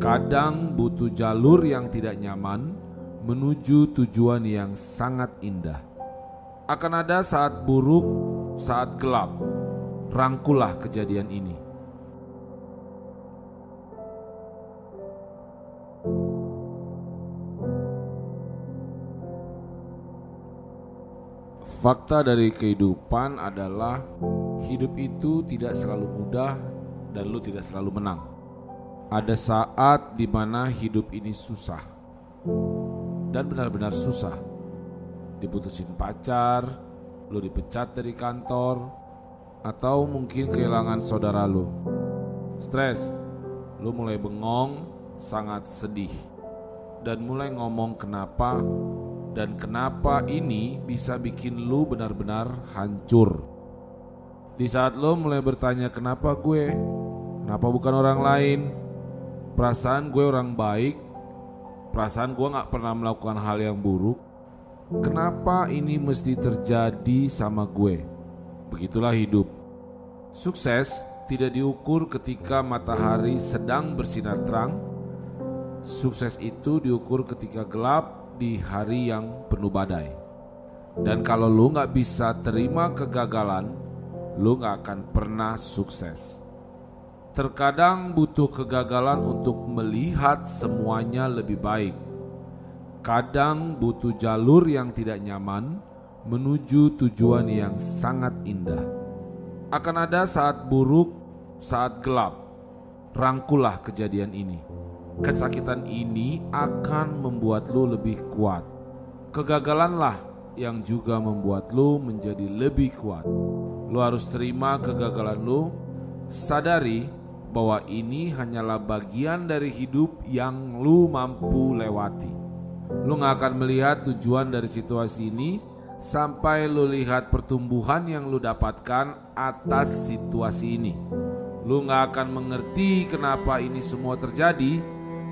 Kadang butuh jalur yang tidak nyaman menuju tujuan yang sangat indah. Akan ada saat buruk, saat gelap. Rangkulah kejadian ini. Fakta dari kehidupan adalah hidup itu tidak selalu mudah dan lu tidak selalu menang. Ada saat di mana hidup ini susah dan benar-benar susah. Diputusin pacar, lu dipecat dari kantor, atau mungkin kehilangan saudara lu. Stres, lu mulai bengong, sangat sedih, dan mulai ngomong kenapa dan kenapa ini bisa bikin lu benar-benar hancur. Di saat lo mulai bertanya kenapa gue, kenapa bukan orang lain, perasaan gue orang baik, perasaan gue gak pernah melakukan hal yang buruk, kenapa ini mesti terjadi sama gue? Begitulah hidup. Sukses tidak diukur ketika matahari sedang bersinar terang. Sukses itu diukur ketika gelap di hari yang penuh badai. Dan kalau lu gak bisa terima kegagalan, lu gak akan pernah sukses. Terkadang butuh kegagalan untuk melihat semuanya lebih baik. Kadang butuh jalur yang tidak nyaman menuju tujuan yang sangat indah. Akan ada saat buruk, saat gelap. Rangkulah kejadian ini. Kesakitan ini akan membuat lu lebih kuat. Kegagalanlah yang juga membuat lu menjadi lebih kuat. Lu harus terima kegagalan lu, sadari bahwa ini hanyalah bagian dari hidup yang lu mampu lewati. Lu gak akan melihat tujuan dari situasi ini sampai lu lihat pertumbuhan yang lu dapatkan atas situasi ini. Lu gak akan mengerti kenapa ini semua terjadi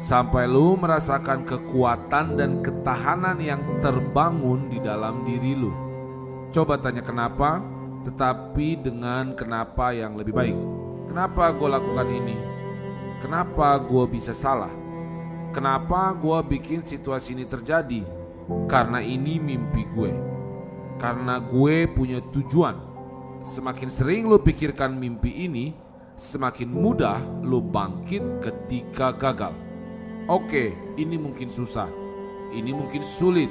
sampai lu merasakan kekuatan dan ketahanan yang terbangun di dalam diri lu. Coba tanya kenapa, tetapi dengan kenapa yang lebih baik. Kenapa gue lakukan ini? Kenapa gue bisa salah? Kenapa gue bikin situasi ini terjadi? Karena ini mimpi gue. Karena gue punya tujuan. Semakin sering lo pikirkan mimpi ini, semakin mudah lo bangkit ketika gagal. Oke, ini mungkin susah. Ini mungkin sulit.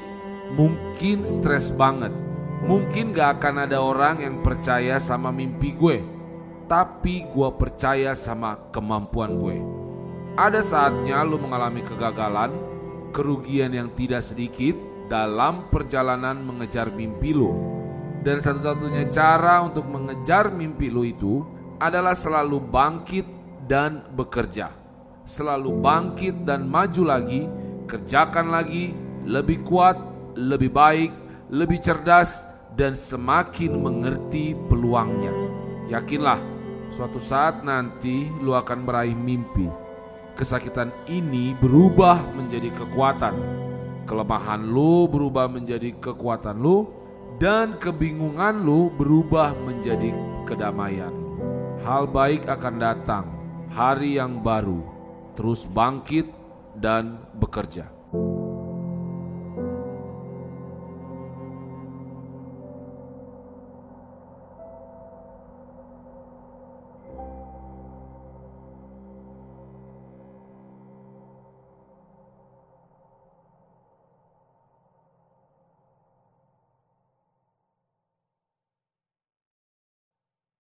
Mungkin stres banget. Mungkin gak akan ada orang yang percaya sama mimpi gue tapi gue percaya sama kemampuan gue. Ada saatnya lo mengalami kegagalan, kerugian yang tidak sedikit dalam perjalanan mengejar mimpi lo. Dan satu-satunya cara untuk mengejar mimpi lo itu adalah selalu bangkit dan bekerja. Selalu bangkit dan maju lagi, kerjakan lagi, lebih kuat, lebih baik, lebih cerdas, dan semakin mengerti peluangnya. Yakinlah, Suatu saat nanti lu akan meraih mimpi. Kesakitan ini berubah menjadi kekuatan. Kelemahan lu berubah menjadi kekuatan lu dan kebingungan lu berubah menjadi kedamaian. Hal baik akan datang, hari yang baru. Terus bangkit dan bekerja.